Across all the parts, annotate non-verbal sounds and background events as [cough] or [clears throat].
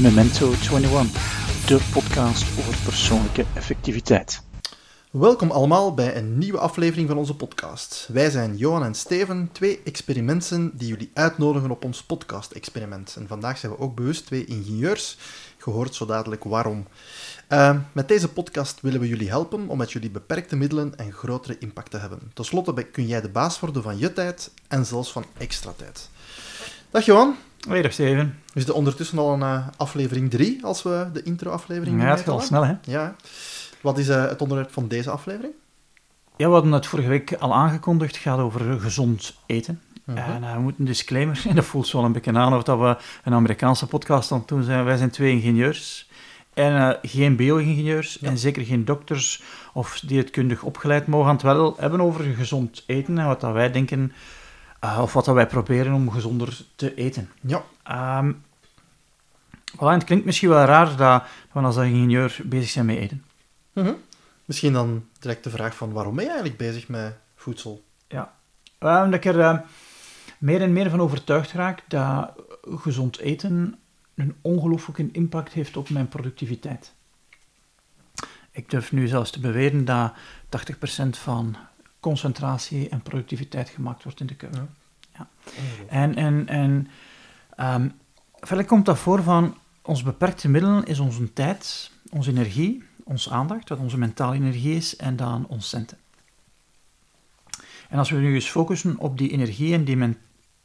Memento 21, de podcast over persoonlijke effectiviteit. Welkom allemaal bij een nieuwe aflevering van onze podcast. Wij zijn Johan en Steven, twee experimenten die jullie uitnodigen op ons podcast-experiment. En vandaag zijn we ook bewust twee ingenieurs, gehoord zo dadelijk waarom. Uh, met deze podcast willen we jullie helpen om met jullie beperkte middelen een grotere impact te hebben. Ten slotte kun jij de baas worden van je tijd en zelfs van extra tijd. Dag Johan. Hoi, dag Steven. We zitten ondertussen al een uh, aflevering 3, als we de intro-aflevering Ja, het gaat al snel, hè? Ja. Wat is uh, het onderwerp van deze aflevering? Ja, we hadden het vorige week al aangekondigd. Het gaat over gezond eten. -huh. En uh, we moeten een disclaimer, en [laughs] dat voelt wel een beetje aan of dat we een Amerikaanse podcast aan het doen zijn. Wij zijn twee ingenieurs. En uh, geen bio-ingenieurs ja. en zeker geen dokters of dieetkundig opgeleid mogen het wel hebben over gezond eten en wat dat wij denken, uh, of wat dat wij proberen om gezonder te eten. Ja. Um, voilà, het klinkt misschien wel raar dat we als ingenieur bezig zijn met eten. -huh. Misschien dan direct de vraag van waarom ben je eigenlijk bezig met voedsel? Ja, ik er uh, meer en meer van overtuigd raak dat gezond eten een ongelooflijke impact heeft op mijn productiviteit. Ik durf nu zelfs te beweren dat 80% van concentratie en productiviteit gemaakt wordt in de keuken. Ja. En, en, en um, verder komt dat voor van ons beperkte middelen is onze tijd, onze energie, onze aandacht, wat onze mentale energie is, en dan ons centen. En als we nu eens focussen op die energie en die,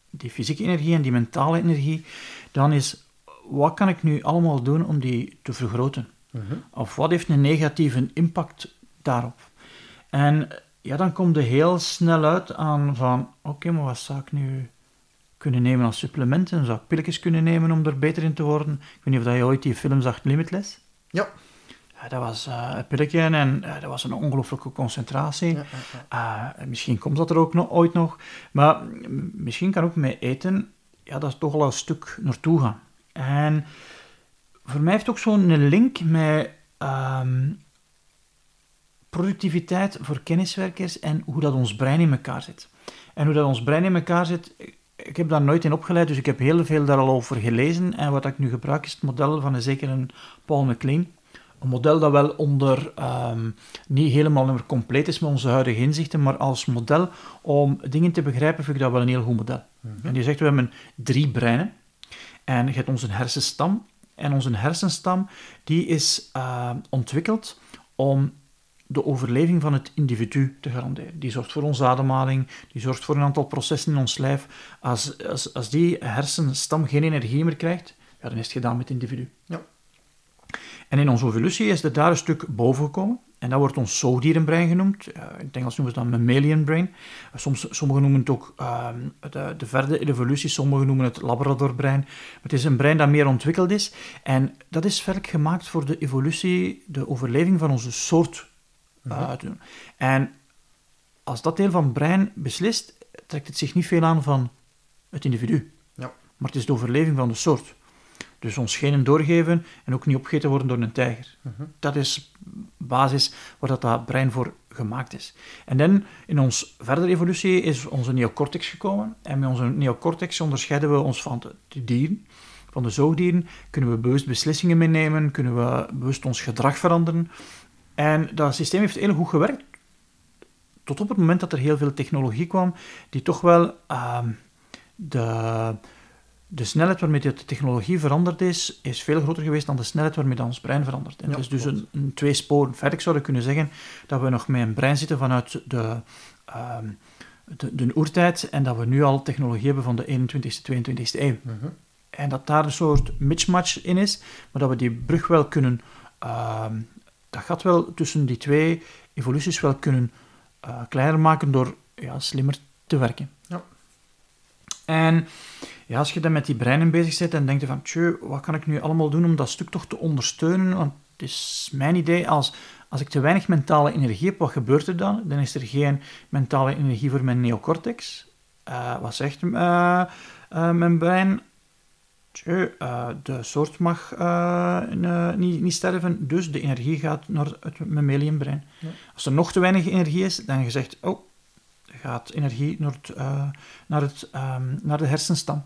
die fysieke energie en die mentale energie, dan is wat kan ik nu allemaal doen om die te vergroten? Uh -huh. Of wat heeft een negatieve impact daarop? En ja, dan komt er heel snel uit aan van, oké, okay, maar wat zou ik nu kunnen nemen als supplementen? Zou ik pilletjes kunnen nemen om er beter in te worden? Ik weet niet of je ooit die film zag, Limitless? Ja. Ja dat was een pilletje en uh, dat was een ongelooflijke concentratie. Ja, ja, uh, misschien komt dat er ook nog, ooit nog. Maar misschien kan ook met eten, ja, dat is toch al een stuk naartoe gaan. En voor mij heeft het ook zo'n link met um, productiviteit voor kenniswerkers en hoe dat ons brein in elkaar zit. En hoe dat ons brein in elkaar zit, ik heb daar nooit in opgeleid, dus ik heb heel veel daar al over gelezen. En wat ik nu gebruik is het model van een zekere Paul MacLean. Een model dat wel onder, um, niet helemaal meer compleet is met onze huidige inzichten, maar als model om dingen te begrijpen vind ik dat wel een heel goed model. Mm -hmm. En die zegt, we hebben drie breinen. En je hebt onze hersenstam. En onze hersenstam die is uh, ontwikkeld om de overleving van het individu te garanderen. Die zorgt voor onze ademhaling, die zorgt voor een aantal processen in ons lijf. Als, als, als die hersenstam geen energie meer krijgt, ja, dan is het gedaan met het individu. Ja. En in onze evolutie is het daar een stuk boven gekomen. En dat wordt ons zoogdierenbrein genoemd. Uh, in het Engels noemen ze dat mammalian brain. Soms, sommigen noemen het ook uh, de, de verdere evolutie, sommigen noemen het labradorbrein. Maar het is een brein dat meer ontwikkeld is. En dat is verder gemaakt voor de evolutie, de overleving van onze soort uh, te doen. En als dat deel van het brein beslist, trekt het zich niet veel aan van het individu. Ja. Maar het is de overleving van de soort. Dus ons genen doorgeven en ook niet opgegeten worden door een tijger. -huh. Dat is basis waar dat, dat brein voor gemaakt is. En dan in onze verdere evolutie is onze neocortex gekomen. En met onze neocortex onderscheiden we ons van de dieren. Van de zoogdieren kunnen we bewust beslissingen meenemen, kunnen we bewust ons gedrag veranderen. En dat systeem heeft heel goed gewerkt. Tot op het moment dat er heel veel technologie kwam, die toch wel uh, de de snelheid waarmee de technologie veranderd is, is veel groter geweest dan de snelheid waarmee ons brein verandert. En ja, het is dus een, een twee sporen. Verder zou je kunnen zeggen dat we nog met een brein zitten vanuit de, uh, de, de oertijd en dat we nu al technologie hebben van de 21ste, 22ste eeuw. Uh -huh. En dat daar een soort mismatch in is, maar dat we die brug wel kunnen... Uh, dat gaat wel tussen die twee evoluties wel kunnen uh, kleiner maken door ja, slimmer te werken. Ja. En ja, als je dan met die breinen bezig zit en denkt van, tjö, wat kan ik nu allemaal doen om dat stuk toch te ondersteunen? Want het is mijn idee, als, als ik te weinig mentale energie heb, wat gebeurt er dan? Dan is er geen mentale energie voor mijn neocortex. Uh, wat zegt uh, uh, mijn brein? Tjö, de soort mag niet, niet sterven, dus de energie gaat naar het mammalian brein. Ja. Als er nog te weinig energie is, dan je zegt, oh, gaat energie naar, het, eh, naar, het, ehm, naar de hersenstam.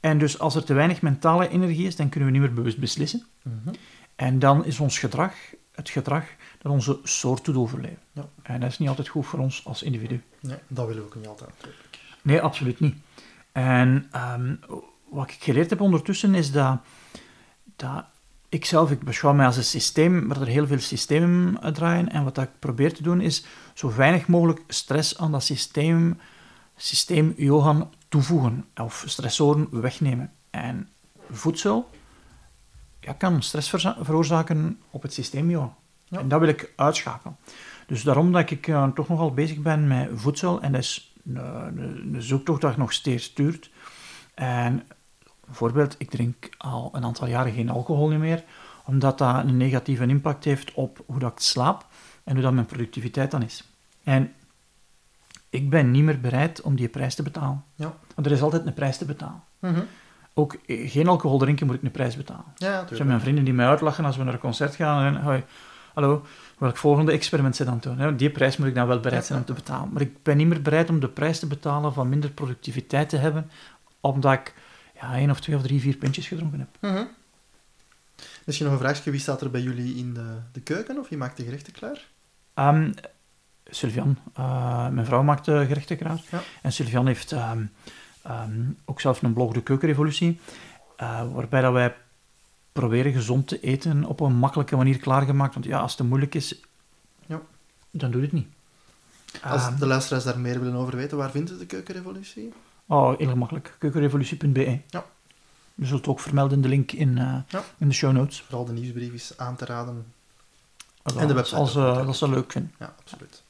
En dus als er te weinig mentale energie is, dan kunnen we niet meer bewust beslissen. Mhm. En dan is ons gedrag het gedrag dat onze soort doet overleven. Ja. En dat is niet altijd goed voor ons als individu. Nee, dat willen we ook niet altijd. Nee, absoluut niet. En ehm, wat ik geleerd heb ondertussen is dat, dat ik zelf, ik beschouw mij als een systeem waar er heel veel systemen draaien. En wat ik probeer te doen is zo weinig mogelijk stress aan dat systeem, systeem Johan toevoegen of stressoren wegnemen. En voedsel ja, kan stress veroorzaken op het systeem Johan. Ja. En dat wil ik uitschakelen. Dus daarom dat ik eh, toch nogal bezig ben met voedsel. En dat is een, een, een zoektocht dat nog steeds duurt. En bijvoorbeeld, ik drink al een aantal jaren geen alcohol meer, omdat dat een negatieve impact heeft op hoe dat ik slaap en hoe dat mijn productiviteit dan is. En ik ben niet meer bereid om die prijs te betalen. Ja. Want er is altijd een prijs te betalen. Mhm. Ook eh, geen alcohol drinken moet ik een prijs betalen. Ja, Er zijn mijn vrienden die mij uitlachen als we naar een concert gaan. En, hoi, hallo, welk volgende experiment ze dan doen? Die prijs moet ik dan wel bereid zijn om te betalen. Maar ik ben niet meer bereid om de prijs te betalen van minder productiviteit te hebben, omdat ik ja, één of twee of drie, vier pintjes gedronken heb. Mhm. Misschien nog een vraagje. Wie staat er bij jullie in de, de keuken? Of wie maakt de gerechten klaar? Ehm Sylvian, eh, mijn vrouw maakt de gerechten klaar. Ja. En Sylvian heeft ehm, ehm, ook zelf een blog, De Keukenrevolutie, eh, waarbij dat wij proberen gezond te eten op een makkelijke manier klaargemaakt. Want ja, als het te moeilijk is, Ja. dan doe je het niet. Als Ehm, de luisteraars daar meer willen over weten, waar vinden ze de keukenrevolutie? Oh, heel gemakkelijk. Keukenrevolutie.be. Ja. Je zult ook vermelden in de link in, eh, Ja. in de show notes. Vooral de nieuwsbrief is aan te raden. En de website Als, eh, dat ze leuk vinden. Ja, absoluut.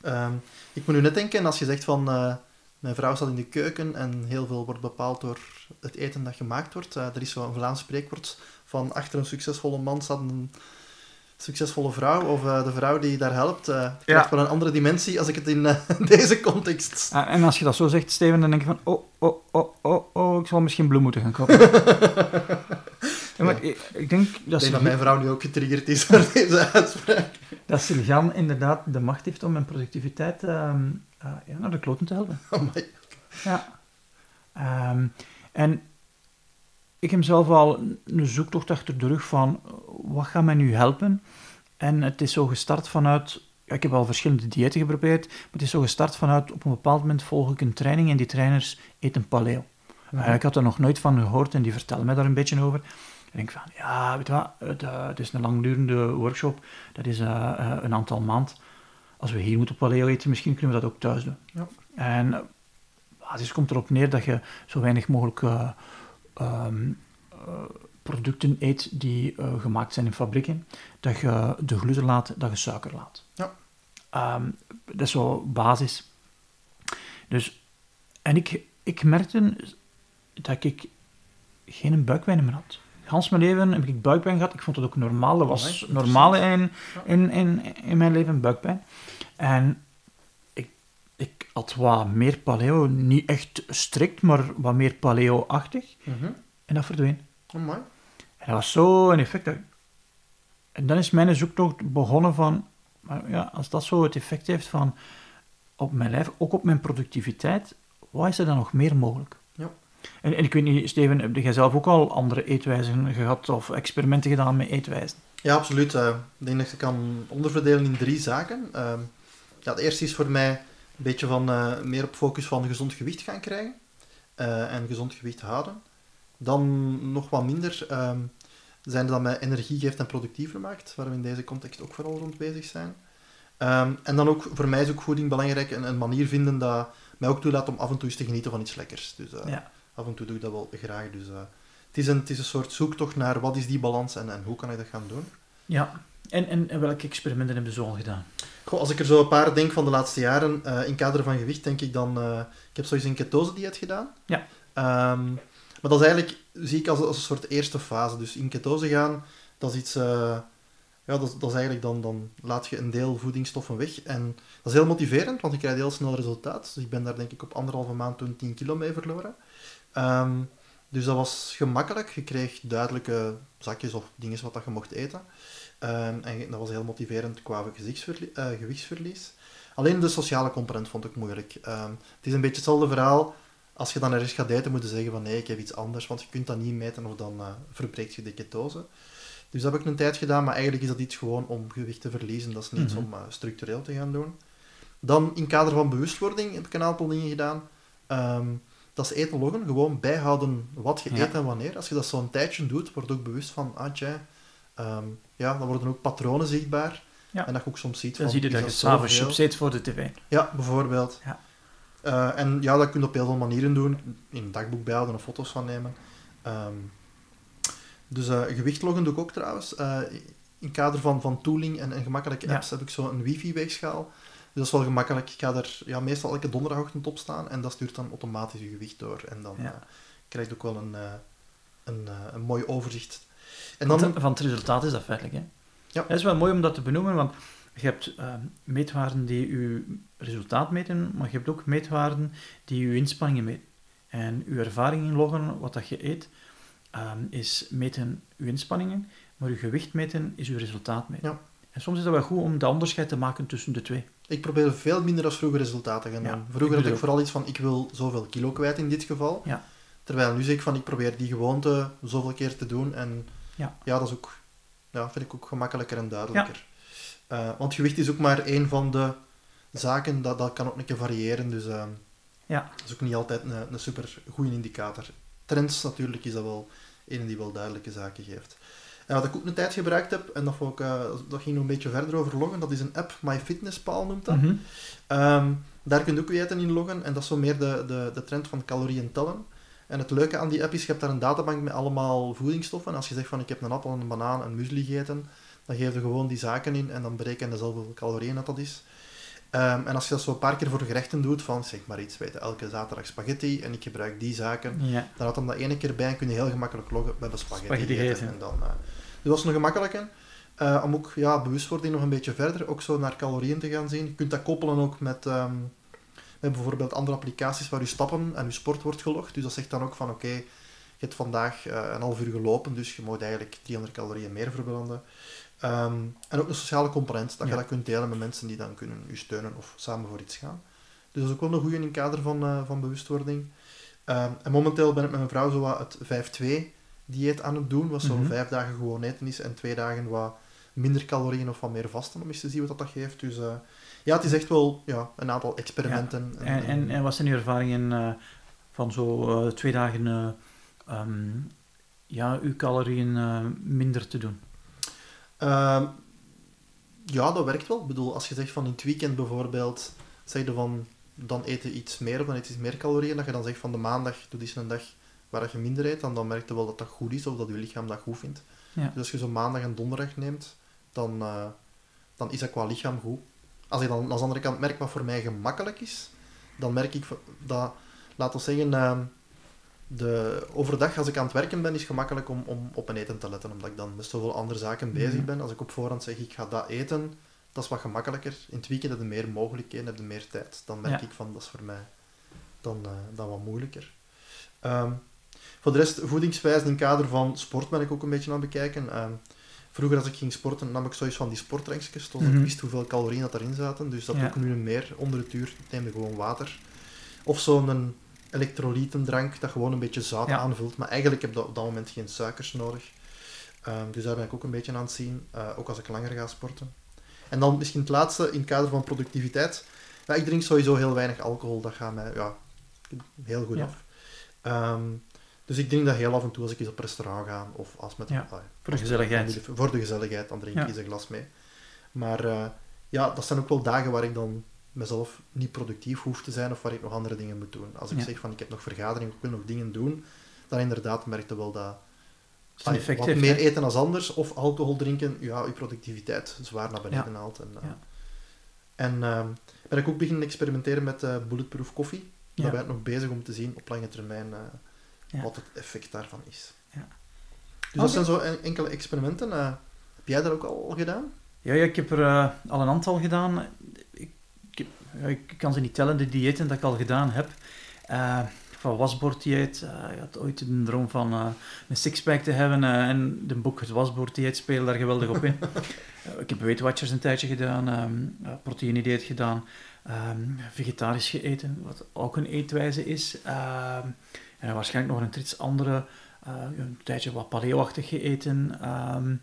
Ehm, ik moet nu net denken, als je zegt van... eh, mijn vrouw staat in de keuken en heel veel wordt bepaald door het eten dat gemaakt wordt. Eh, er is zo'n Vlaams spreekwoord van achter een succesvolle man staat een succesvolle vrouw. Of eh, de vrouw die daar helpt. het krijgt wel een andere dimensie als ik het in [laughs] deze context... En als je dat zo zegt, Steven, dan denk je van... Oh, oh, oh, oh, oh, ik zal misschien bloem moeten gaan kopen. [laughs] ja, maar ik, ik denk dat, Ik denk dat mijn vrouw nu ook getriggerd is [laughs] door deze uitspraak. dat Sylvian inderdaad de macht heeft om mijn productiviteit ehm, eh, ja, naar de kloten te helpen. Amai. Ja. Ehm, en ik heb zelf al een zoektocht achter de rug van wat gaat mij nu helpen? En het is zo gestart vanuit. ik heb al verschillende diëten geprobeerd, maar het is zo gestart vanuit op een bepaald moment volg ik een training en die trainers eten paleo. Eh, ik had er nog nooit van gehoord en die vertelde mij daar een beetje over. En ik denk van, ja, weet je wat, het, eh, het is een langdurende workshop, dat is eh, eh, een aantal maand. Als we hier moeten paleo eten, misschien kunnen we dat ook thuis doen. Ja. En basis komt erop neer dat je zo weinig mogelijk eh, ehm, eh, producten eet die gemaakt zijn in fabrieken. Dat je de gluten laat, dat je suiker laat. Ja. Ehm, dat is zo basis. Dus, en ik, ik merkte dat ik geen buikpijn meer had. Gans mijn leven heb ik buikpijn gehad. Ik vond het ook normaal. Dat was Amai, normaal in, in, in, in mijn leven, buikpijn. En ik, ik had wat meer paleo. Niet echt strikt, maar wat meer paleo-achtig. Mhm. En dat verdween. Amai. En dat was zo een effect. dat- En dan is mijn zoektocht begonnen van... Maar ja, als dat zo het effect heeft van... Op mijn lijf, ook op mijn productiviteit... Wat is er dan nog meer mogelijk? En, en ik weet niet, Steven, heb jij zelf ook al andere eetwijzen gehad of experimenten gedaan met eetwijzen? Ja, absoluut. Eh, ik denk dat je kan onderverdelen in drie zaken. Ehm, ja, het eerste is voor mij een beetje van eh, meer op focus van gezond gewicht gaan krijgen. eh, en gezond gewicht houden. Dan nog wat minder ehm, zijn dat mij energie geeft en productiever maakt, waar we in deze context ook vooral rond bezig zijn. Ehm, en dan ook, voor mij is ook voeding belangrijk, een, een manier vinden dat mij ook toelaat om af en toe eens te genieten van iets lekkers. Dus Ja. Af en toe doe ik dat wel graag. Dus, eh, het, is een, het is een soort zoektocht naar wat is die balans en, en hoe kan ik dat gaan doen. Ja. En, en, en welke experimenten hebben ze al gedaan? Goh, als ik er zo een paar denk van de laatste jaren, eh, in kader van gewicht, denk ik dan... eh, ik heb sowieso een ketose-dieet gedaan. Ja. Ehm, maar dat is eigenlijk, zie ik als, als een soort eerste fase. Dus in ketose gaan, dat is iets... ja, dat, dat is eigenlijk dan, dan laat je een deel voedingsstoffen weg. En dat is heel motiverend, want je krijgt heel snel resultaat. Dus ik ben daar denk ik op anderhalve maand toen 10 kilo mee verloren. Ehm, dus dat was gemakkelijk. Je kreeg duidelijke zakjes of dingen wat dat je mocht eten. Ehm, en dat was heel motiverend qua eh, gewichtsverlies. Alleen de sociale component vond ik moeilijk. Ehm, het is een beetje hetzelfde verhaal. Als je dan ergens gaat eten, moet je zeggen van nee, ik heb iets anders, want je kunt dat niet meten of dan uh, verbreekt je de ketose. Dus dat heb ik een tijd gedaan, maar eigenlijk is dat iets gewoon om gewicht te verliezen. Dat is niets Mhm. om uh, structureel te gaan doen. Dan in kader van bewustwording heb ik een aantal dingen gedaan. Dat is eten loggen, gewoon bijhouden wat je Ja. eet en wanneer. Als je dat zo'n tijdje doet, word je ook bewust van, ah tja, ehm, ja, dan worden ook patronen zichtbaar. Ja. En dat je ook soms ziet Dan van, zie je is dat je dat s'avonds chips eet voor de tv. Ja, bijvoorbeeld. Ja. Eh, en ja, dat kun je op heel veel manieren doen. In een dagboek bijhouden of foto's van nemen. Ehm, dus eh gewichtloggen doe ik ook trouwens. Eh, in kader van, van tooling en, en gemakkelijke Ja. apps heb ik zo een wifi-weegschaal. Dus dat is wel gemakkelijk. Ik ga er ja, meestal elke donderdagochtend op staan en dat stuurt dan automatisch je gewicht door. En dan Ja. eh, krijg je ook wel een, eh, een, eh, een mooi overzicht. En dan... Van het resultaat is dat feitelijk. Hè? Ja. Het is wel mooi om dat te benoemen, want je hebt meetwaarden die je resultaat meten, maar je hebt ook meetwaarden die je inspanningen meten. En je ervaring inloggen, wat dat je eet, is meten je inspanningen, maar je gewicht meten is je resultaat meten. Ja. En soms is het wel goed om dat onderscheid te maken tussen de twee. Ik probeer veel minder als vroeger resultaten te gaan Ja, doen. ik Vroeger had ik vooral iets van, ik wil zoveel kilo kwijt in dit geval. Ja. Terwijl nu zeg ik van, ik probeer die gewoonte zoveel keer te doen. En Ja. dat is ook, ja, vind ik ook gemakkelijker en duidelijker. Eh, want gewicht is ook maar één van de zaken, dat, dat kan ook een keer variëren. Dus eh, Ja. dat is ook niet altijd een, een super goede indicator. Trends natuurlijk is dat wel een die wel duidelijke zaken geeft. En wat ik ook een tijd gebruikt heb, en dat, ik, eh, dat ging nog een beetje verder over loggen, dat is een app, MyFitnessPal noemt dat. Mhm. Ehm, daar kun je ook eten in loggen en dat is zo meer de, de, de trend van calorieën tellen. En het leuke aan die app is, je hebt daar een databank met allemaal voedingsstoffen. En als je zegt van ik heb een appel, een banaan, een muesli gegeten, dan geef je gewoon die zaken in en dan bereken je zelf hoeveel calorieën dat, dat is. Ehm, en als je dat zo een paar keer voor gerechten doet, van zeg maar iets, weet je, elke zaterdag spaghetti en ik gebruik die zaken, Ja. dan had hem dat ene keer bij en kun je heel gemakkelijk loggen, we hebben spaghetti, Spaghetti gegeten. En dan, eh, dus dat is een gemakkelijke. Eh, om ook ja, bewustwording nog een beetje verder, ook zo naar calorieën te gaan zien. Je kunt dat koppelen ook met, ehm, met bijvoorbeeld andere applicaties waar je stappen en je sport wordt gelogd. Dus dat zegt dan ook van oké, je hebt vandaag eh, een half uur gelopen, dus je moet eigenlijk 300 calorieën meer verbranden. Ehm, en ook een sociale component, dat je Ja. dat kunt delen met mensen die dan kunnen u steunen of samen voor iets gaan. Dus dat is ook wel een goede in het kader van, eh, van bewustwording. Ehm, en momenteel ben ik met mijn vrouw zo wat het 5-2 dieet aan het doen, wat zo Mhm. vijf dagen gewoon eten is en twee dagen wat minder calorieën of wat meer vasten, om eens te zien wat dat geeft. Dus eh, ja, het is echt wel ja, een aantal experimenten. En, en, en wat zijn uw ervaringen eh, van zo eh, twee dagen ehm, ja, uw calorieën minder te doen? Ehm, ja, dat werkt wel. Ik bedoel, als je zegt van in het weekend bijvoorbeeld, zeg je van dan eten iets meer of dan je iets meer calorieën, dat je dan zegt van de maandag doe eens een dag waar je minder eet, dan, dan merk je wel dat dat goed is of dat je lichaam dat goed vindt. Ja. Dus als je zo maandag en donderdag neemt, dan, eh, dan is dat qua lichaam goed. Als ik dan aan de andere kant merk wat voor mij gemakkelijk is, dan merk ik dat, laten we zeggen, ehm, de, overdag als ik aan het werken ben, is het gemakkelijk om, om op een eten te letten, omdat ik dan met zoveel andere zaken bezig Mhm. ben. Als ik op voorhand zeg, ik ga dat eten, dat is wat gemakkelijker. In het weekend heb je meer mogelijkheden, heb je meer tijd. Dan merk Ja. ik van, dat is voor mij dan, eh, dan wat moeilijker. Ehm, voor de rest, voedingswijze in het kader van sport ben ik ook een beetje aan het bekijken. Ehm, vroeger als ik ging sporten, nam ik zoiets van die sportrankjes, zodat Mhm. ik wist hoeveel calorieën dat erin zaten. Dus dat Ja. doe ik nu meer. Onder het uur neem ik gewoon water. Of zo'n elektrolytendrank dat gewoon een beetje zout Ja. aanvult. Maar eigenlijk heb ik op dat moment geen suikers nodig. Ehm, dus daar ben ik ook een beetje aan het zien. eh, ook als ik langer ga sporten. En dan misschien het laatste in het kader van productiviteit. Ja, ik drink sowieso heel weinig alcohol. Dat gaat mij ja, heel goed Ja. af. Ehm, dus ik drink dat heel af en toe als ik eens op restaurant ga. Of als met, Ja, ah, voor de gezelligheid. Voor de gezelligheid, dan drink ik Ja. eens een glas mee. Maar eh, ja, dat zijn ook wel dagen waar ik dan mezelf niet productief hoef te zijn of waar ik nog andere dingen moet doen. Als ik Ja. zeg van ik heb nog vergadering, ik wil nog dingen doen, dan inderdaad merkte wel dat ah, wat meer hè? eten als anders of alcohol drinken, ja, je productiviteit zwaar naar beneden haalt. En, eh, Ja. en ehm, ben ik ook beginnen experimenteren met eh, bulletproof koffie. Daar ben ik nog bezig om te zien op lange termijn Ja. wat het effect daarvan is. Ja. Dus dat zijn zo en- enkele experimenten. eh. heb jij dat ook al gedaan? Ja, ja, ik heb er eh, al een aantal gedaan. Ik, ik, ja, ik kan ze niet tellen, de diëten dat ik al gedaan heb. Eh, van wasborddieet. Uh, je had ooit een droom van uh, een sixpack te hebben uh, en de boek Het wasborddieet spelen daar geweldig op in. [laughs] ik heb Weight Watchers een tijdje gedaan, um, proteïne dieet gedaan, um, vegetarisch geëten, wat ook een eetwijze is. En waarschijnlijk nog een iets andere, uh, een tijdje wat paleo-achtig gegeten. Um,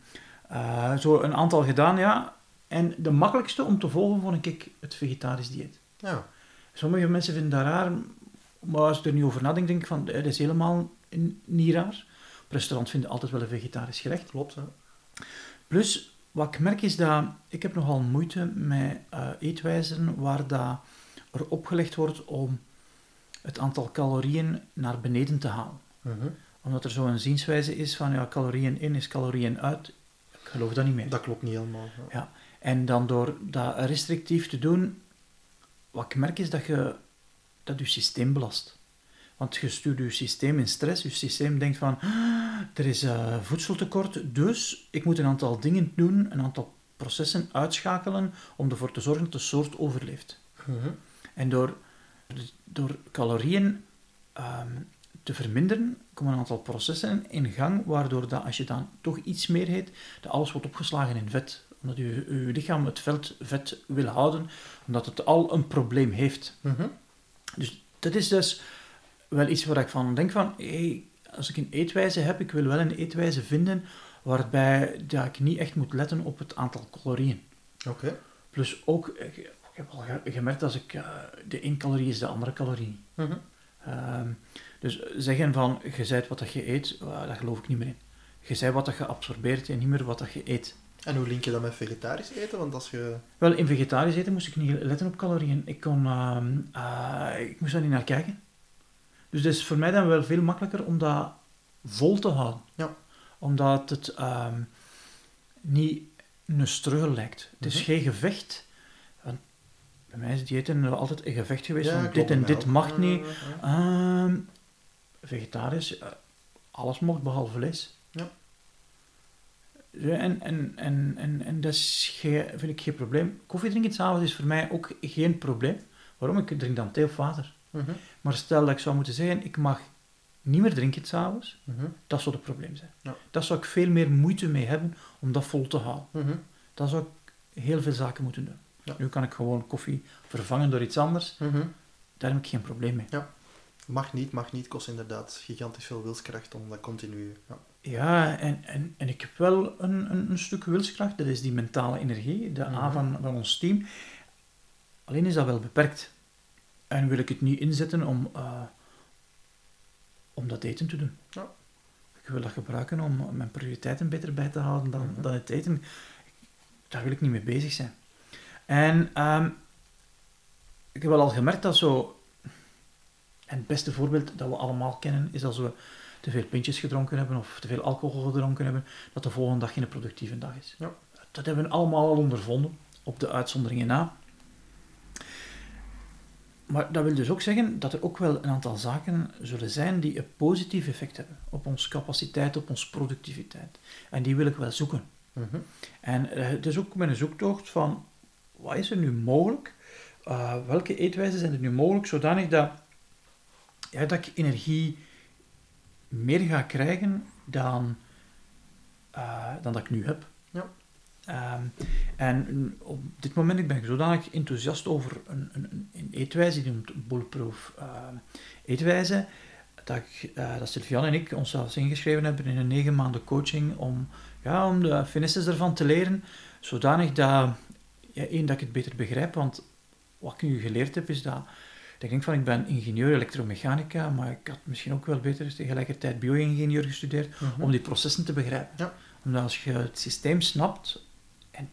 uh, zo een aantal gedaan, ja. En de makkelijkste om te volgen vond ik het vegetarisch dieet. Ja. Sommige mensen vinden dat raar, maar als ik er nu over nadenk, denk ik van, dat is helemaal niet raar. Op restaurant vinden altijd wel een vegetarisch gerecht. Klopt, hè. Plus, wat ik merk is dat ik heb nogal moeite met uh, eetwijzen waar dat er opgelegd wordt om het aantal calorieën naar beneden te halen. Uh -huh. Omdat er zo'n zienswijze is van ja, calorieën in is calorieën uit. Ik geloof dat niet meer. Dat klopt niet helemaal. Ja. ja. En dan door dat restrictief te doen, wat ik merk is dat je dat je systeem belast. Want je stuurt je systeem in stress. Je systeem denkt van, ah, er is uh, voedseltekort, dus ik moet een aantal dingen doen, een aantal processen uitschakelen om ervoor te zorgen dat de soort overleeft. Uh -huh. En door, door calorieën um, te verminderen, komen een aantal processen in gang, waardoor dat als je dan toch iets meer eet, dat alles wordt opgeslagen in vet. Omdat je, je lichaam het vet, vet wil houden, omdat het al een probleem heeft. -huh. Dus dat is dus wel iets waar ik van denk van, hey, als ik een eetwijze heb, ik wil wel een eetwijze vinden waarbij dat ik niet echt moet letten op het aantal calorieën. Oké. Okay. Plus ook, ik heb al gemerkt als ik, uh, de één calorie is de andere calorie. Um, dus zeggen van, je zei wat dat je eet, uh, daar geloof ik niet meer in. Je zei wat dat je absorbeert en niet meer wat dat je eet. En hoe link je dat met vegetarisch eten? Want als je... Wel, in vegetarisch eten moest ik niet letten op calorieën. Ik, kon, uh, ik moest daar niet naar kijken. Dus het is voor mij dan wel veel makkelijker om dat vol te houden. Ja. Omdat het um, niet een struggle lijkt. Het is Mhm. geen gevecht. Bij mij is diëten altijd een gevecht geweest. Ja, van dit en dit mag niet. Ehm, vegetarisch, eh, alles mocht behalve vlees. Ja. En, en, en, en, en dat is geen, vind ik geen probleem. Koffie drinken s'avonds is voor mij ook geen probleem. Waarom? Ik drink dan thee of water. Mhm. Maar stel dat ik zou moeten zeggen, ik mag niet meer drinken s'avonds, Mhm. dat zou het probleem zijn. Ja. Dat zou ik veel meer moeite mee hebben om dat vol te houden. Mhm. Dan zou ik heel veel zaken moeten doen. Ja. Nu kan ik gewoon koffie vervangen door iets anders. Mhm. Daar heb ik geen probleem mee. Mag niet, mag niet, kost inderdaad gigantisch veel wilskracht om dat continu... Ja. Ja, en, en, en ik heb wel een, een, een stuk wilskracht. Dat is die mentale energie, de A Mhm. van, van ons team. Alleen is dat wel beperkt. En wil ik het niet inzetten om, uh, om dat eten te doen. Ja. Ik wil dat gebruiken om mijn prioriteiten beter bij te houden dan, Mhm. dan het eten. Daar wil ik niet mee bezig zijn. En um, ik heb wel al gemerkt dat zo... En het beste voorbeeld dat we allemaal kennen, is als we te veel pintjes gedronken hebben of te veel alcohol gedronken hebben, dat de volgende dag geen productieve dag is. Ja. Dat hebben we allemaal al ondervonden, op de uitzonderingen na. Maar dat wil dus ook zeggen dat er ook wel een aantal zaken zullen zijn die een positief effect hebben op onze capaciteit, op onze productiviteit. En die wil ik wel zoeken. Mhm. En uh, het is ook mijn zoektocht van, wat is er nu mogelijk? Uh, welke eetwijzen zijn er nu mogelijk, zodanig dat, ja, dat ik energie meer ga krijgen dan, uh, dan dat ik nu heb. Ja. Um, en op dit moment ik ben ik zodanig enthousiast over een, een, een eetwijze, die noemt Bulletproof uh, eetwijze, dat, ik, uh, dat Sylvian en ik ons zelfs ingeschreven hebben in een negen maanden coaching om, ja, om de finesses ervan te leren, zodanig dat, één, dat ik het beter begrijp, want wat ik nu geleerd heb is dat ik denk van, ik ben ingenieur elektromechanica, maar ik had misschien ook wel beter tegelijkertijd bio-ingenieur gestudeerd, Mhm. mm -hmm. om die processen te begrijpen. Ja. Omdat als je het systeem snapt, en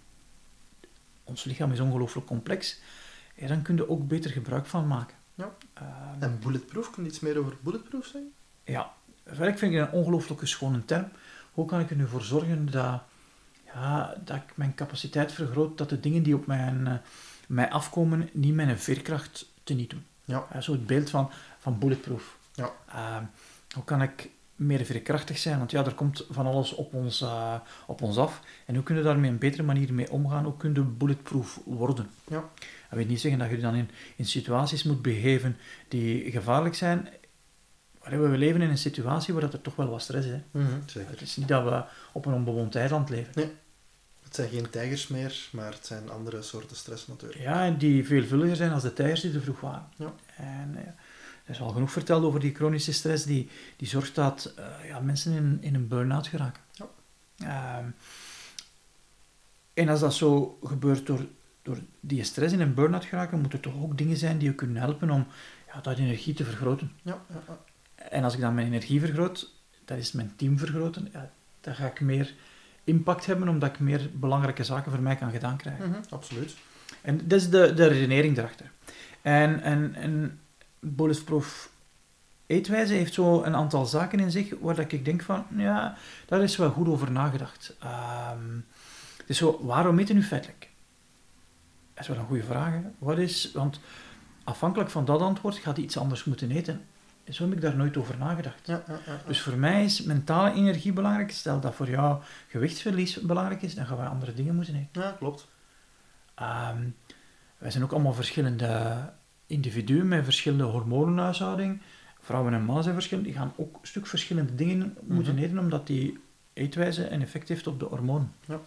ons lichaam is ongelooflijk complex, ja, dan kun je ook beter gebruik van maken. Ja. Uh, en bulletproof, kun je iets meer over bulletproof zeggen? Ja, ik vind het een ongelooflijke schone term. Hoe kan ik er nu voor zorgen dat, ja, dat ik mijn capaciteit vergroot, dat de dingen die op mijn, uh, mij afkomen, niet mijn veerkracht te niet doen? Ja. Uh, zo het beeld van, van bulletproof. Ja. Uh, hoe kan ik meer veerkrachtig zijn? Want ja, er komt van alles op ons, uh, op ons af. En hoe kunnen we daar met een betere manier mee omgaan? Hoe kun je bulletproof worden? Ja. Dat wil niet zeggen dat je dan in, in situaties moet begeven die gevaarlijk zijn. we leven in een situatie waar dat er toch wel wat stress is. Hè. Zeker. Het is niet dat we op een onbewoond eiland leven. Het zijn geen tijgers meer, maar het zijn andere soorten stress natuurlijk. Ja, en die veelvuldiger zijn als de tijgers die er vroeg waren. Ja. En eh, er is al genoeg verteld over die chronische stress die, die zorgt dat eh, ja, mensen in, in een burn-out geraken. Ja. Ehm, en als dat zo gebeurt door, door die stress in een burn-out geraken, moeten er toch ook dingen zijn die je kunnen helpen om ja, dat energie te vergroten. Ja, ja, ja. En als ik dan mijn energie vergroot, dat is mijn team vergroten, ja, dan ga ik meer impact hebben, omdat ik meer belangrijke zaken voor mij kan gedaan krijgen. Mhm, absoluut. En dat is de, de redenering erachter. En, en, en Bulletproof Eetwijze heeft zo een aantal zaken in zich waar dat ik denk van, ja, daar is wel goed over nagedacht. Ehm dus zo, waarom eten nu feitelijk? Dat is wel een goede vraag. Hè? Wat is, want afhankelijk van dat antwoord gaat hij iets anders moeten eten. Zo heb ik daar nooit over nagedacht. Ja, ja, ja. Dus voor mij is mentale energie belangrijk. Stel dat voor jou gewichtsverlies belangrijk is, dan gaan we andere dingen moeten eten. ja, klopt. Ehm, wij zijn ook allemaal verschillende individuen met verschillende hormonenhuishouding. Vrouwen en mannen zijn verschillend. Die gaan ook een stuk verschillende dingen moeten Mhm. eten, omdat die eetwijze een effect heeft op de hormonen. Ja.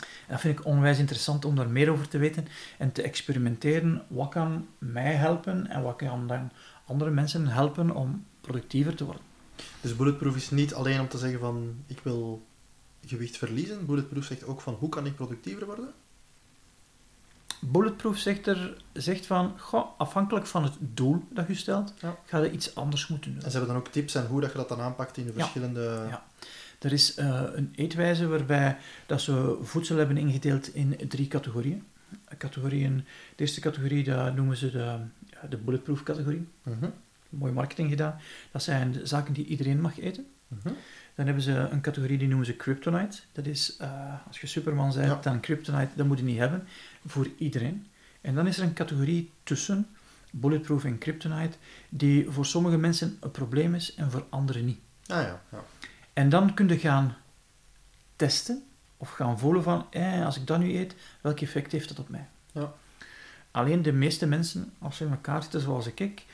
En dat vind ik onwijs interessant om daar meer over te weten en te experimenteren. Wat kan mij helpen en wat kan dan andere mensen helpen om productiever te worden? Dus Bulletproof is niet alleen om te zeggen van ik wil gewicht verliezen. Bulletproof zegt ook van hoe kan ik productiever worden? Bulletproof zegt, er, zegt van, goh, afhankelijk van het doel dat je stelt, Ja. ga je iets anders moeten doen. En ze hebben dan ook tips en hoe dat je dat dan aanpakt in de Ja. verschillende... Ja. Er is eh, een eetwijze waarbij dat ze voedsel hebben ingedeeld in drie categorieën. Categorieën de eerste categorie dat noemen ze de, de bulletproof categorie. Mhm, Mooi marketing gedaan. Dat zijn zaken die iedereen mag eten. mhm. Dan hebben ze een categorie die noemen ze kryptonite. Dat is, eh, als je superman bent, Ja. dan kryptonite, dat moet je niet hebben. Voor iedereen. En dan is er een categorie tussen bulletproof en kryptonite, die voor sommige mensen een probleem is en voor anderen niet. Ah ja, ja. En dan kun je gaan testen of gaan voelen van, eh, als ik dat nu eet, welk effect heeft dat op mij? Ja. Alleen de meeste mensen, als ze in elkaar zitten zoals ik,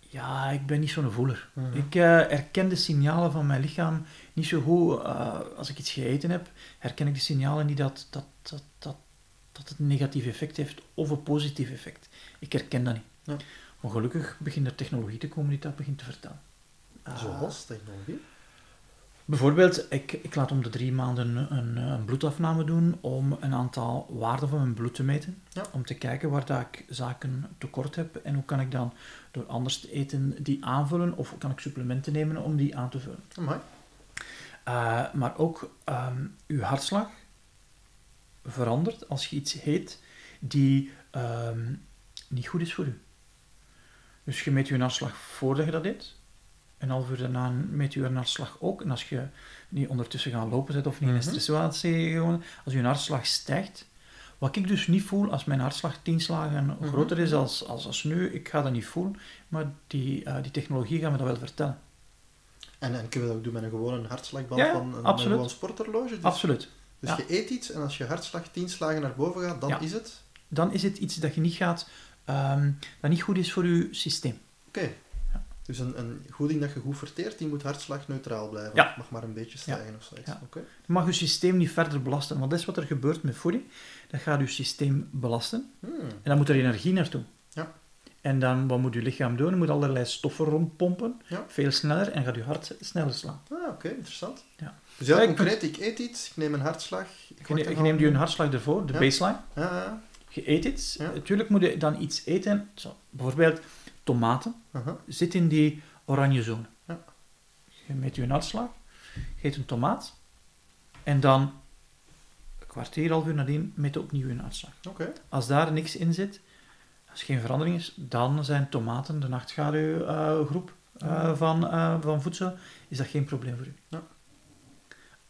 ja, ik ben niet zo'n voeler. Mhm. Ik eh, herken de signalen van mijn lichaam niet zo goed. eh, als ik iets gegeten heb, herken ik de signalen niet dat, dat, dat, dat, dat het een negatief effect heeft of een positief effect. Ik herken dat niet. Ja. Maar gelukkig begint er technologie te komen die dat begint te vertellen. Zoals technologie. Bijvoorbeeld, ik, ik laat om de drie maanden een, een bloedafname doen om een aantal waarden van mijn bloed te meten. Ja. Om te kijken waar dat ik zaken tekort heb en hoe kan ik dan door anders te eten die aanvullen of kan ik supplementen nemen om die aan te vullen. Uh, maar ook um, uw hartslag verandert als je iets eet die um, niet goed is voor u. Dus je meet je hartslag voordat je dat eet. Een half uur daarna meet je een hartslag ook. En als je niet ondertussen gaat lopen zit of niet in een stressituatie gewoon, als je hartslag stijgt, wat ik dus niet voel als mijn hartslag 10 slagen mm -hmm. groter is als, als, als nu, ik ga dat niet voelen, maar die, uh, die technologie gaat me dat wel vertellen. En, en kun je dat ook doen met een gewone hartslagband ja, van een, absoluut. een gewoon sporthorloge? Dus, absoluut. Dus ja. je eet iets en als je hartslag 10 slagen naar boven gaat, dan ja. is het? Dan is het iets dat je niet gaat, um, dat niet goed is voor je systeem. Oké. Okay. Dus een, een goed ding dat je goed verteert, die moet hartslagneutraal blijven. Ja. mag maar een beetje stijgen ja. of zoiets. Ja. Okay. Je mag je systeem niet verder belasten, want dat is wat er gebeurt met voeding. Dat gaat je systeem belasten. Hmm. En dan moet er energie naartoe. Ja. En dan, wat moet je lichaam doen? Je moet allerlei stoffen rondpompen, ja. veel sneller, en gaat je hart sneller slaan. Ah, oké, okay, interessant. Ja. Dus ja, concreet, ik eet iets, ik neem een hartslag. Ik je, je neemt je een hartslag ervoor, de baseline. Je eet iets. Natuurlijk moet je dan iets eten. Zo, bijvoorbeeld tomaten. Uh -huh. Zit in die oranje zone. Ja. Je meet je hartslag, je eet een tomaat. En dan, een kwartier, half uur nadien, meet je opnieuw je hartslag. Okay. Als daar niks in zit, als er geen verandering is, dan zijn tomaten de nachtschaduwgroep uh, uh, van, uh, van voedsel, is dat geen probleem voor u. Ja.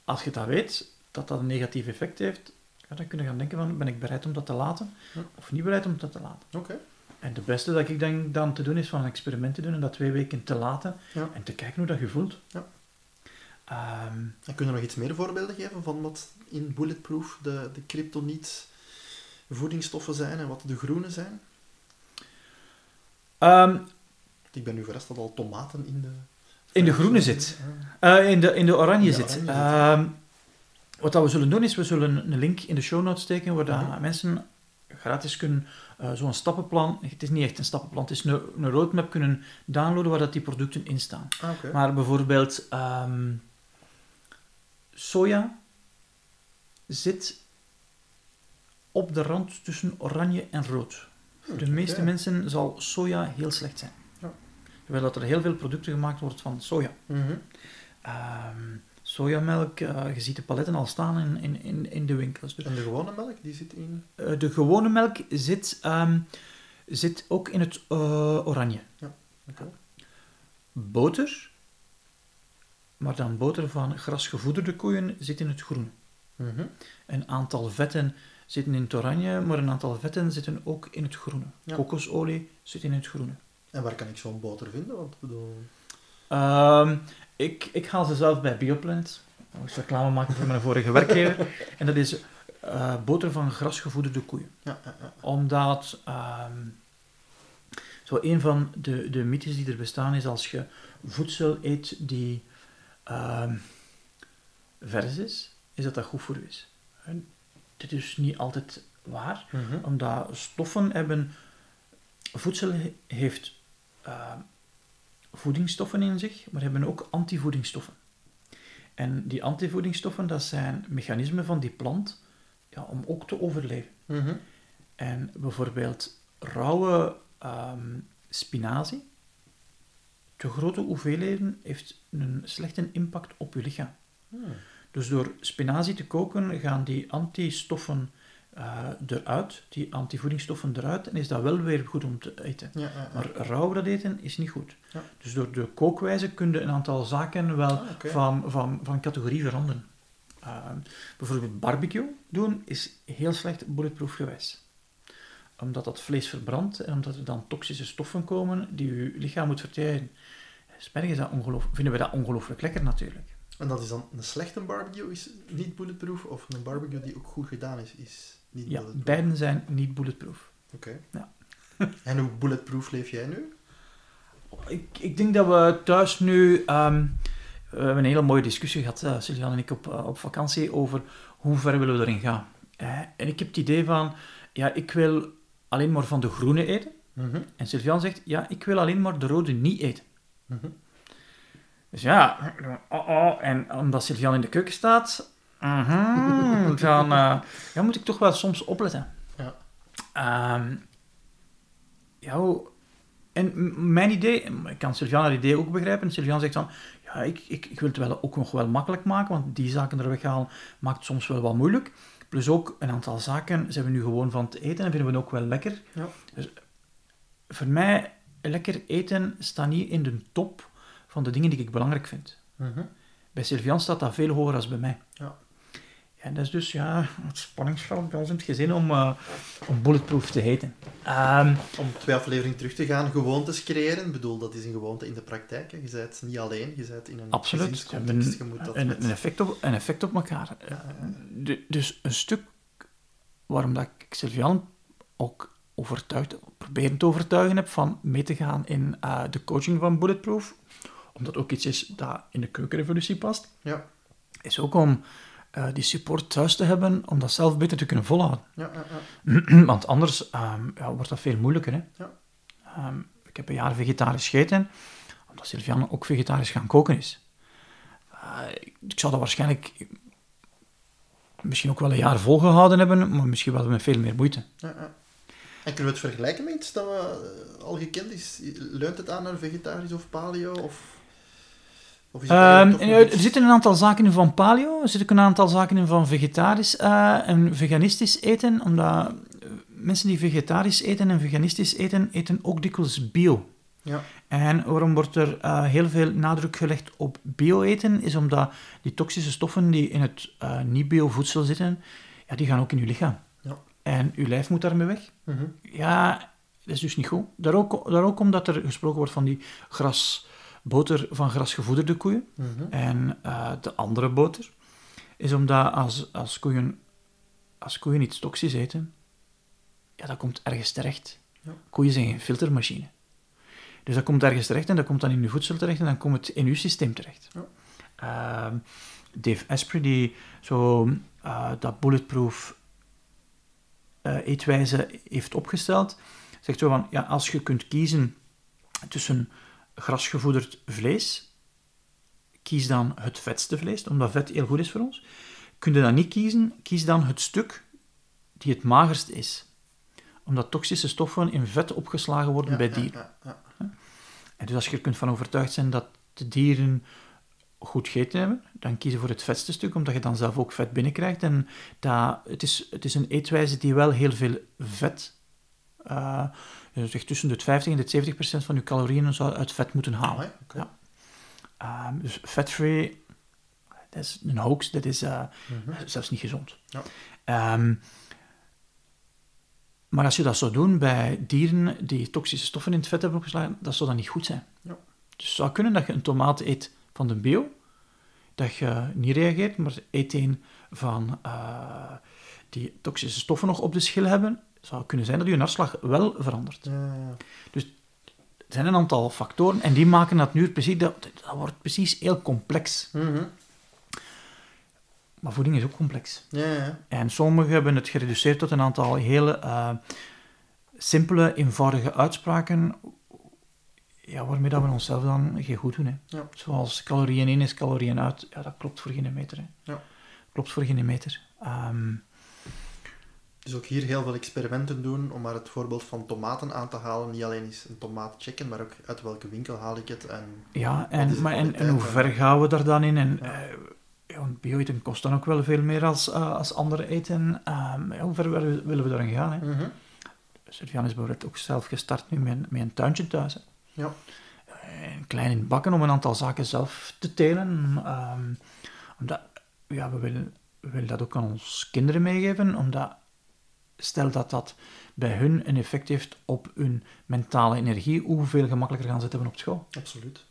Als je dat weet, dat dat een negatief effect heeft, dan kun je gaan denken van, ben ik bereid om dat te laten, ja. of niet bereid om dat te laten. Okay. En het beste dat ik denk dan te doen, is van een experiment te doen en dat twee weken te laten, ja. en te kijken hoe dat je voelt. Ja. Um, en kun je nog iets meer voorbeelden geven van wat in Bulletproof de, de kryptoniet voedingsstoffen zijn en wat de groene zijn? Um, Ik ben nu verrast dat al tomaten in de... In de groene zit. Eh, in, de, in de oranje In de zit. oranje. Ehm, wat dat we zullen doen is, we zullen een link in de show notes steken waar Mhm. mensen gratis kunnen eh, zo'n stappenplan, het is niet echt een stappenplan, het is een, een roadmap kunnen downloaden waar dat die producten in staan. Ah. Maar bijvoorbeeld ehm, soja zit op de rand tussen oranje en rood. Voor de meeste mensen zal soja heel slecht zijn. Ja. Terwijl dat er heel veel producten gemaakt wordt van soja. Mhm. Ehm, sojamelk, eh, je ziet de paletten al staan in, in, in, in de winkels. Dus, En de gewone melk, die zit in... eh, de gewone melk zit, ehm, zit ook in het eh, oranje. Oké. Boter, maar dan boter van grasgevoederde koeien, zit in het groen. Mhm. Een aantal vetten zitten in het oranje, maar een aantal vetten zitten ook in het groene. Ja. Kokosolie zit in het groene. En waar kan ik zo'n boter vinden? Want ik bedoel... Ehm, ik, ik haal ze zelf bij Bioplanet. Ik moest reclame maken voor mijn vorige werkgever. [laughs] En dat is eh, boter van grasgevoederde koeien. Ja, ja, ja. Omdat ehm, zo een van de, de mythes die er bestaan is als je voedsel eet die ehm, vers is, is dat dat goed voor je is. En dit is niet altijd waar, Mhm. omdat stoffen hebben... Voedsel he- heeft voedingsstoffen in zich, maar hebben ook antivoedingsstoffen. En die antivoedingsstoffen, dat zijn mechanismen van die plant ja, om ook te overleven. Mhm. En bijvoorbeeld rauwe ehm, spinazie, te grote hoeveelheden, heeft een slechte impact op je lichaam. Hmm. Dus door spinazie te koken gaan die antistoffen eh, eruit, die antivoedingsstoffen eruit, en is dat wel weer goed om te eten. Ja, ja, ja. Maar rauw dat eten is niet goed. Dus door de kookwijze kun je een aantal zaken wel Ah, van, van, van categorie veranderen. Ehm, bijvoorbeeld barbecue doen is heel slecht bulletproof gewijs. Omdat dat vlees verbrandt en omdat er dan toxische stoffen komen die je lichaam moet verteren. Spijtig is dat ongeloof- vinden we dat ongelooflijk lekker natuurlijk. En dat is dan een slechte barbecue, is niet bulletproof, of een barbecue die ook goed gedaan is, is niet Ja, beiden zijn niet bulletproof. Oké. Ja. [laughs] en hoe bulletproof leef jij nu? Ik, ik denk dat we thuis nu... ehm, we hebben een hele mooie discussie gehad, uh, Sylvian en ik, op, eh, op vakantie, over hoe ver willen we erin gaan. En ik heb het idee van, ja, ik wil alleen maar van de groene eten. Mhm. En Sylvian zegt, ja, ik wil alleen maar de rode niet eten. Mhm. Dus ja, oh, oh, en omdat Sylvian in de keuken staat, mhm, dan eh, ja, moet ik toch wel soms opletten. Ja. Ehm, ja, en mijn idee, ik kan Sylvian haar idee ook begrijpen, Sylvian zegt dan, ja, ik, ik, ik wil het wel ook nog wel makkelijk maken, want die zaken er weghalen maakt het soms wel wat moeilijk. Plus ook een aantal zaken zijn we nu gewoon van te eten en vinden we ook wel lekker. Ja. Dus voor mij, lekker eten staat niet in de top van de dingen die ik belangrijk vind. Mhm. Bij Sylvian staat dat veel hoger dan bij mij. Ja. En dat is dus ja, het spanningsveld bij ons in het gezin om, eh, om bulletproof te heten. Ehm, Om twee afleveringen terug te gaan, gewoontes creëren. Ik bedoel, dat is een gewoonte in de praktijk. hè. Je bent niet alleen, je bent in een absoluut. Gezinscontext. Je moet dat een, met- een, effect op, een effect op elkaar. De- dus een stuk waarom dat ik Sylvian ook overtuigd, proberen te overtuigen heb van mee te gaan in eh, de coaching van Bulletproof, omdat ook iets is dat in de keukenrevolutie past, Ja, is ook om eh, die support thuis te hebben, om dat zelf beter te kunnen volhouden. ja. [clears throat] Want anders ehm, ja, wordt dat veel moeilijker. Hè? Ja. Ehm, ik heb een jaar vegetarisch gegeten, omdat Sylvian ook vegetarisch gaan koken is. Eh, ik zou dat waarschijnlijk misschien ook wel een jaar volgehouden hebben, maar misschien wel met veel meer moeite. ja, ja. En kunnen we het vergelijken met iets dat we, eh, al gekend is? Leunt het aan naar vegetarisch of paleo? Of, of is het Ehm, er zitten een aantal zaken in van paleo, er zitten ook een aantal zaken in van vegetarisch eh, en veganistisch eten, omdat mensen die vegetarisch eten en veganistisch eten, eten ook dikwijls bio. Ja, En waarom wordt er eh, heel veel nadruk gelegd op bio-eten, is omdat die toxische stoffen die in het eh, niet-bio-voedsel zitten, ja, die gaan ook in je lichaam. Ja. En je lijf moet daarmee weg. Mhm. Ja, dat is dus niet goed. Daar ook, daar ook omdat er gesproken wordt van die gras, boter van grasgevoederde koeien. Mhm. En eh, de andere boter is omdat als, als, koeien, als koeien iets toxisch eten, ja, dat komt ergens terecht. Ja. Koeien zijn geen filtermachine. Dus dat komt ergens terecht en dat komt dan in je voedsel terecht en dan komt het in je systeem terecht. Ja. Ehm, Dave Asprey, die zo eh, dat bulletproof eh, eetwijze heeft opgesteld, zegt zo van, ja, als je kunt kiezen tussen grasgevoederd vlees, kies dan het vetste vlees, omdat vet heel goed is voor ons. Kun je dat niet kiezen, kies dan het stuk die het magerst is. Omdat toxische stoffen in vet opgeslagen worden Ja, bij dieren. ja, ja. En dus als je er kunt van overtuigd zijn dat de dieren goed gegeten hebben, dan kies je voor het vetste stuk, omdat je dan zelf ook vet binnenkrijgt. En dat, het, is, het is een eetwijze die wel heel veel vet, eh je zegt tussen de 50 en de 70 procent van je calorieën zou uit vet moeten halen. Oké. Ja. Ehm, dus fat-free, dat is een hoax, dat is eh, Mhm. zelfs niet gezond. Ja. Ehm, maar als je dat zou doen bij dieren die toxische stoffen in het vet hebben opgeslagen, dat zou dan niet goed zijn. Ja. Dus het zou kunnen dat je een tomaat eet van de bio, dat je niet reageert, maar eet een van eh, die toxische stoffen nog op de schil hebben, zou kunnen zijn dat je hartslag wel verandert. Ja, ja, ja. Er zijn een aantal factoren en die maken dat nu precies, dat, dat wordt precies heel complex. Mhm. Maar voeding is ook complex. Ja, ja. En sommigen hebben het gereduceerd tot een aantal hele eh, simpele, eenvoudige uitspraken, ja, waarmee dat we onszelf dan geen goed doen. Hè. Ja. Zoals calorieën in is calorieën uit, ja, dat klopt voor geen meter. Hè. Ja. Klopt voor geen meter. Ehm, Dus ook hier heel veel experimenten doen om maar het voorbeeld van tomaten aan te halen. Niet alleen eens een tomaat checken, maar ook uit welke winkel haal ik het. En ja, en, maar, en, en hoe ver gaan we daar dan in? En, Ja. eh, ja, bio-eten kost dan ook wel veel meer als, eh, als andere eten. Ehm, hoe ver willen we daarin gaan? Hè? Sylvian is bijvoorbeeld ook zelf gestart nu met, een- met een tuintje thuis. Hè. Ja. Een klein in bakken om een aantal zaken zelf te telen. ehm, omdat, ja, we willen, we willen dat ook aan onze kinderen meegeven, omdat stel dat dat bij hun een effect heeft op hun mentale energie, hoeveel gemakkelijker gaan ze het hebben op school. Absoluut.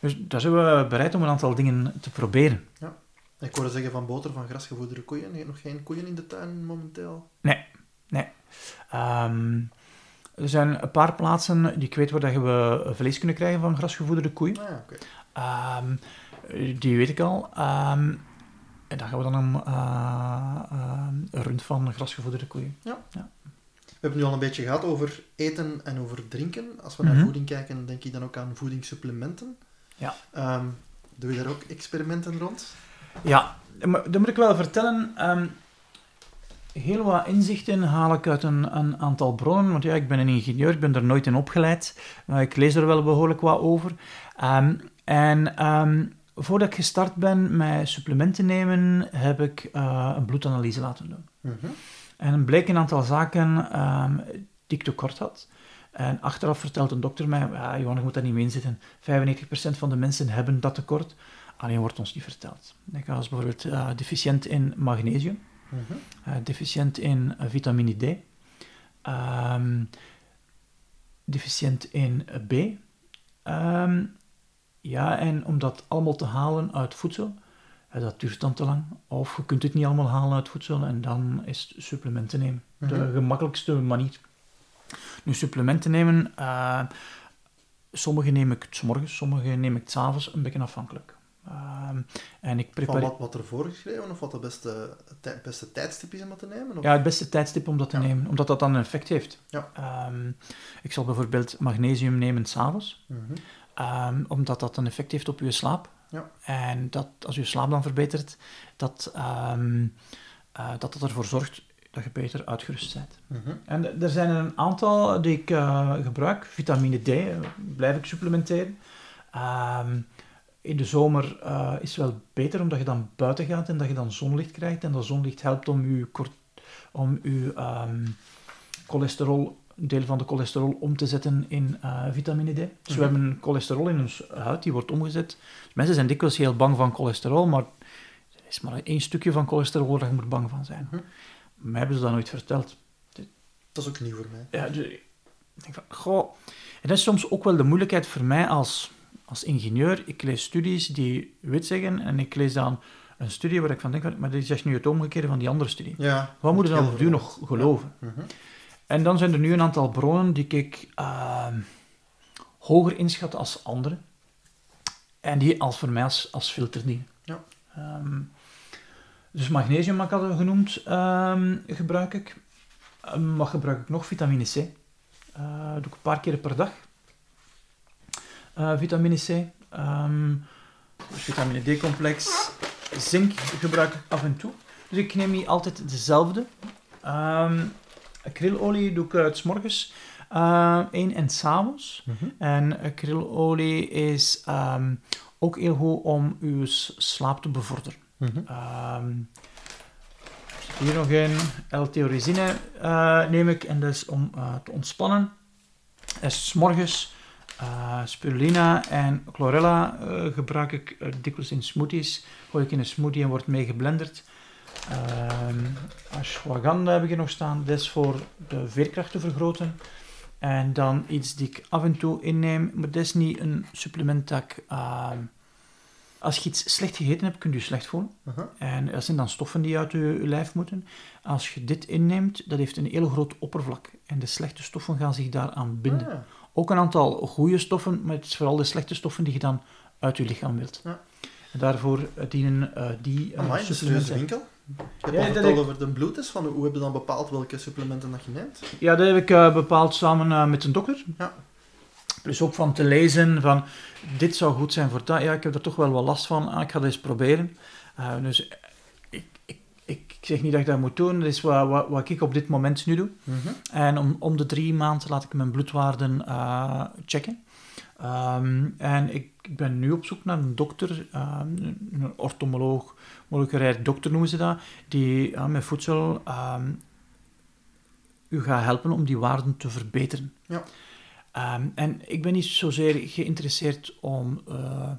Dus daar zijn we bereid om een aantal dingen te proberen. Ik hoorde zeggen van boter van grasgevoederde koeien. Je hebt nog geen koeien in de tuin momenteel. Nee, nee. Ehm, er zijn een paar plaatsen die ik weet waar dat we vlees kunnen krijgen van grasgevoederde koeien. Ah, ja, oké. Ehm, die weet ik al. Ehm, en dan gaan we dan een, rund van grasgevoederde koeien. We hebben nu al een beetje gehad over eten en over drinken. Als we naar Mhm. voeding kijken, denk ik dan ook aan voedingssupplementen. Ja. Ehm, doe je daar ook experimenten rond? Ja, maar dat moet ik wel vertellen. ehm, heel wat inzichten haal ik uit een, een aantal bronnen. Want ja, ik ben een ingenieur, ik ben er nooit in opgeleid. Maar ik lees er wel behoorlijk wat over. Ehm, en voordat ik gestart ben met supplementen nemen, heb ik eh, een bloedanalyse laten doen. Mhm. En er bleek een aantal zaken ehm, die ik tekort had. En achteraf vertelt een dokter mij, ja, Johan, je moet daar niet mee in zitten. 95% van de mensen hebben dat tekort, alleen wordt ons niet verteld. Ik was bijvoorbeeld eh, deficiënt in magnesium, eh, deficiënt in vitamine D, ehm, deficiënt in B. Ehm, ja, en om dat allemaal te halen uit voedsel, eh, dat duurt dan te lang. Of je kunt het niet allemaal halen uit voedsel en dan is het supplementen nemen. De Mhm. gemakkelijkste manier. Nu, supplementen nemen, eh, sommige neem ik 's morgens, sommige neem ik 's avonds, een beetje afhankelijk. Ehm, en ik Van prepareer... wat, wat er voorgeschreven of wat de beste, het beste tijdstip is om dat te nemen? Of? Ja, het beste tijdstip om dat te Ja. nemen, omdat dat dan een effect heeft. Ja. Ehm, ik zal bijvoorbeeld magnesium nemen s'avonds, Mhm. Ehm, omdat dat een effect heeft op je slaap. Ja. En dat als je slaap dan verbetert, dat, ehm, eh, dat dat ervoor zorgt dat je beter uitgerust bent. Mhm. En er zijn een aantal die ik eh, gebruik. Vitamine D eh, blijf ik supplementeren. Ehm, in de zomer is het wel beter omdat je dan buiten gaat en dat je dan zonlicht krijgt. En dat zonlicht helpt om je, om je cholesterol, een deel van de cholesterol om te zetten in eh, vitamine D. Dus we Mhm. hebben cholesterol in onze huid, die wordt omgezet. Mensen zijn dikwijls heel bang van cholesterol, maar er is maar één stukje van cholesterol waar je moet bang van zijn. Mij hebben ze dat nooit verteld. Dat is ook nieuw voor mij. Ja, dus ik denk van, goh. En dat is soms ook wel de moeilijkheid voor mij als, als ingenieur. Ik lees studies die wit zeggen en ik lees dan een studie waar ik van denk, maar die zegt nu het omgekeerde van die andere studie. Ja. Wat moet je dan op duur nog geloven? Ja. Mhm. En dan zijn er nu een aantal bronnen die ik ehm, hoger inschatten als andere. En die als voor mij als, als filter dienen. Ja. Ehm, dus magnesium, had ik al genoemd, ehm, gebruik ik. Wat gebruik ik nog? Vitamine C. Eh, doe ik een paar keer per dag. Eh, vitamine C. Dus vitamine D-complex. Zink gebruik ik af en toe. Dus ik neem niet altijd dezelfde. Akrylolie doe ik uit 's morgens eh één en s'avonds. En akrylolie is ehm, ook heel goed om uw slaap te bevorderen. Mhm. Ehm, er hier nog in. L-theorizine eh, neem ik en dat is om eh, te ontspannen. En 's morgens spirulina en chlorella gebruik ik dikwijls in smoothies. Gooi ik in een smoothie en wordt mee geblenderd. Ehm ashwagandha heb ik hier nog staan. Dat is voor de veerkracht te vergroten. En dan iets die ik af en toe inneem, maar dat is niet een supplement dat ik... ehm, als je iets slecht gegeten hebt, kun je je slecht voelen. En dat zijn dan stoffen die uit je, je lijf moeten. Als je dit inneemt, dat heeft een heel groot oppervlak. En de slechte stoffen gaan zich daaraan binden. Ah, Ook een aantal goede stoffen, maar het is vooral de slechte stoffen die je dan uit je lichaam wilt. En daarvoor dienen eh, die uh, Amai, serieuze winkel. Je hebt Ja, al ik- over de bloedtest. Van hoe heb je dan bepaald welke supplementen dat je neemt? Ja, dat heb ik eh, bepaald samen eh, met een dokter. Ja. Plus ook van te lezen van, dit zou goed zijn voor dat. Ja, ik heb er toch wel wat last van. Ah, ik ga dat eens proberen. Eh, dus ik, ik, ik zeg niet dat ik dat moet doen. Dat is wat, wat, wat ik op dit moment nu doe. En om, om de drie maanden laat ik mijn bloedwaarden checken. Ehm, en ik, ik ben nu op zoek naar een dokter, ehm, een, orthomoloog, moleculair dokter noemen ze dat, die eh, met voedsel ehm, u gaat helpen om die waarden te verbeteren. Ja. En ik ben niet zozeer geïnteresseerd om eh,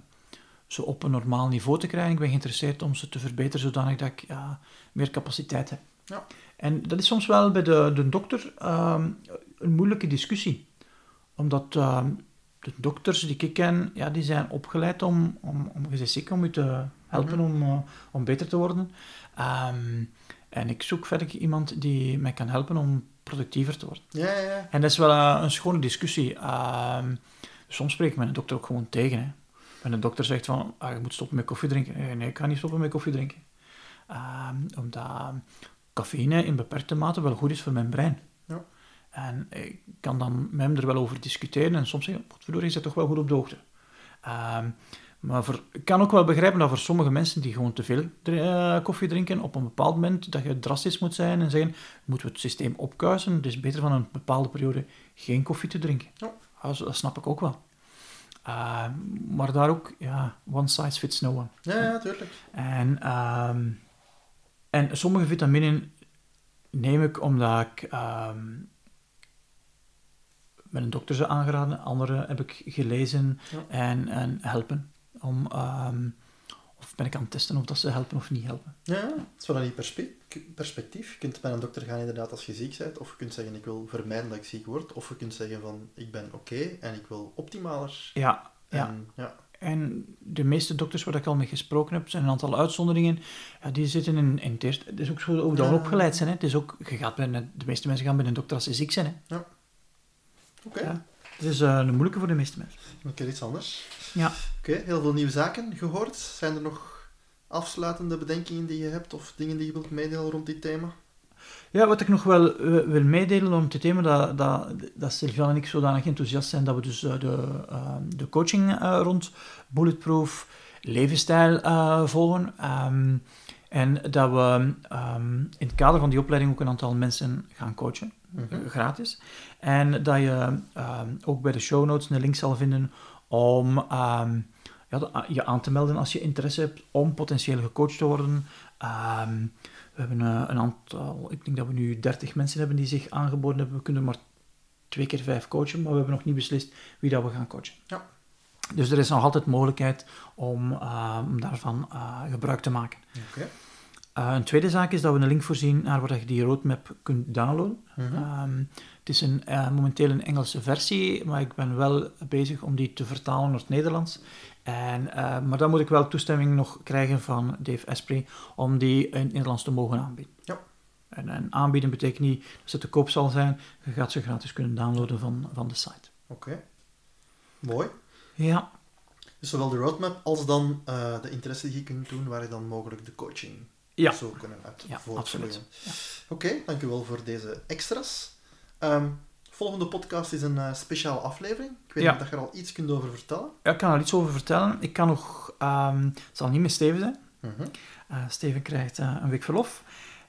ze op een normaal niveau te krijgen. Ik ben geïnteresseerd om ze te verbeteren zodanig dat ik ja, meer capaciteit heb. Ja. En dat is soms wel bij de, de dokter een moeilijke discussie. Omdat de dokters die ik ken, ja, die zijn opgeleid om, om, om, je bent ziek, om je te helpen Mhm. om, eh, om beter te worden. Ehm, en ik zoek verder iemand die mij kan helpen om productiever te worden. Ja, ja, ja. En dat is wel eh, een schone discussie. Ehm, soms spreek ik mijn dokter ook gewoon tegen. Hè. En de dokter zegt van, ah, je moet stoppen met koffie drinken. Nee, nee, ik ga niet stoppen met koffie drinken. Ehm, omdat cafeïne in beperkte mate wel goed is voor mijn brein. En ik kan dan met hem er wel over discussiëren en soms zeggen, verdorie, is dat toch wel goed op de hoogte. Ehm, maar voor, ik kan ook wel begrijpen dat voor sommige mensen die gewoon te veel eh, koffie drinken, op een bepaald moment dat je drastisch moet zijn en zeggen, moeten we het systeem opkuisen, het is beter van een bepaalde periode geen koffie te drinken. Ja. Dat snap ik ook wel. Ehm, maar daar ook, ja, one size fits no one. Ja, ja, tuurlijk. En, ehm, en sommige vitaminen neem ik omdat ik met een dokter ze aangeraden, andere heb ik gelezen Ja. en, en helpen. Om, ehm, of ben ik aan het testen of dat ze helpen of niet helpen. Ja, ja. het is vanuit die perspe- perspectief. Je kunt bij een dokter gaan inderdaad als je ziek bent, of je kunt zeggen ik wil vermijden dat ik ziek word, of je kunt zeggen van ik ben oké en ik wil optimaler. Ja, ja. En, ja. En de meeste dokters waar ik al mee gesproken heb, zijn een aantal uitzonderingen, ja, die zitten in, in het eerste. Het is ook zo hoe we Ja. opgeleid zijn. Hè. Het is ook, je gaat bij de meeste mensen gaan bij een dokter als ze ziek zijn. Hè. Oké, Ja. Het is eh, een moeilijke voor de meeste mensen. een keer iets anders. Ja. Oké, heel veel nieuwe zaken gehoord. Zijn er nog afsluitende bedenkingen die je hebt, of dingen die je wilt meedelen rond dit thema? Ja, wat ik nog wel eh, wil meedelen om het thema, dat, dat, dat Sylvian en ik zodanig enthousiast zijn dat we dus eh, de, eh, de coaching rond bulletproof levensstijl volgen. Ehm, en dat we ehm, in het kader van die opleiding ook een aantal mensen gaan coachen, Mhm. eh, gratis. En dat je ehm, ook bij de show notes een link zal vinden om ehm, ja, de- je aan te melden als je interesse hebt om potentieel gecoacht te worden. Ehm, we hebben eh, een aantal, ik denk dat we nu 30 mensen hebben die zich aangeboden hebben. We kunnen maar twee keer vijf coachen, maar we hebben nog niet beslist wie dat we gaan coachen. Ja. Dus er is nog altijd mogelijkheid om, eh, om daarvan eh, gebruik te maken. Oké. Eh, een tweede zaak is dat we een link voorzien naar waar je die roadmap kunt downloaden. Mhm. Ehm, het is een, eh, momenteel een Engelse versie, maar ik ben wel bezig om die te vertalen naar het Nederlands. En, eh, maar dan moet ik wel toestemming nog krijgen van Dave Asprey om die in het Nederlands te mogen aanbieden. Ja. En, en aanbieden betekent niet dat ze te koop zal zijn. Je gaat ze gratis kunnen downloaden van, van de site. Oké. Mooi. Ja, Dus zowel de roadmap als dan de interesse die je kunt doen, waar je dan mogelijk de coaching Ja. zou kunnen uit ja. Oké, dankjewel voor deze extra's. Ehm, volgende podcast is een eh, speciale aflevering. Ik weet niet of je er al iets kunt over vertellen. Ja, ik kan er iets over vertellen. Ik kan nog... ehm, het zal niet met Steven zijn. Mhm. Eh, Steven krijgt eh, een week verlof.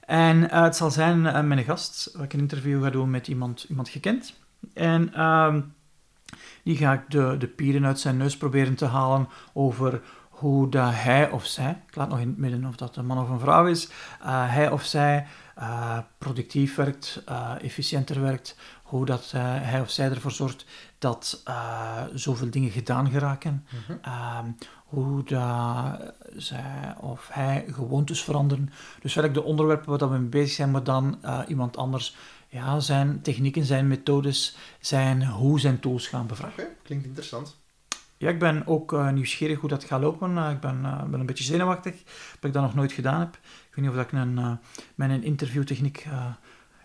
En het zal zijn met een gast, waar ik een interview ga doen met iemand, iemand gekend. En ehm, die ga ik de, de pieren uit zijn neus proberen te halen over hoe dat hij of zij, ik laat nog in het midden of dat een man of een vrouw is, eh, hij of zij eh, productief werkt, eh, efficiënter werkt, hoe dat hij of zij ervoor zorgt dat zoveel dingen gedaan geraken, Mhm. Ehm, hoe dat zij of hij gewoontes veranderen. Dus eigenlijk de onderwerpen waar dat we mee bezig zijn, maar dan iemand anders ja, zijn technieken, zijn methodes, zijn hoe zijn tools gaan bevragen. Klinkt interessant. Ja, ik ben ook eh, nieuwsgierig hoe dat gaat lopen. Eh, ik ben, eh, ben een beetje zenuwachtig, dat ik dat nog nooit gedaan heb. Ik weet niet of dat ik een, mijn interviewtechniek... ja,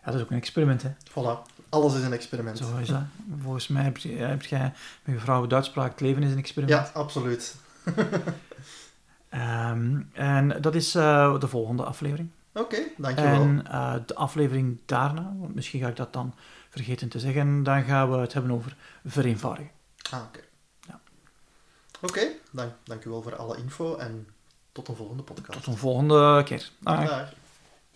dat is ook een experiment, hè. Voilà, alles is een experiment. Zo is dat. Volgens mij heb, jij met je vrouw de uitspraak, het leven is een experiment. Ja, absoluut. [laughs] Ehm, en dat is de volgende aflevering. Oké, dankjewel. En de aflevering daarna, want misschien ga ik dat dan vergeten te zeggen, dan gaan we het hebben over vereenvoudigen. Ah, oké. Oké, dank, dankjewel voor alle info en tot een volgende podcast. Tot een volgende keer. Dag. Dag.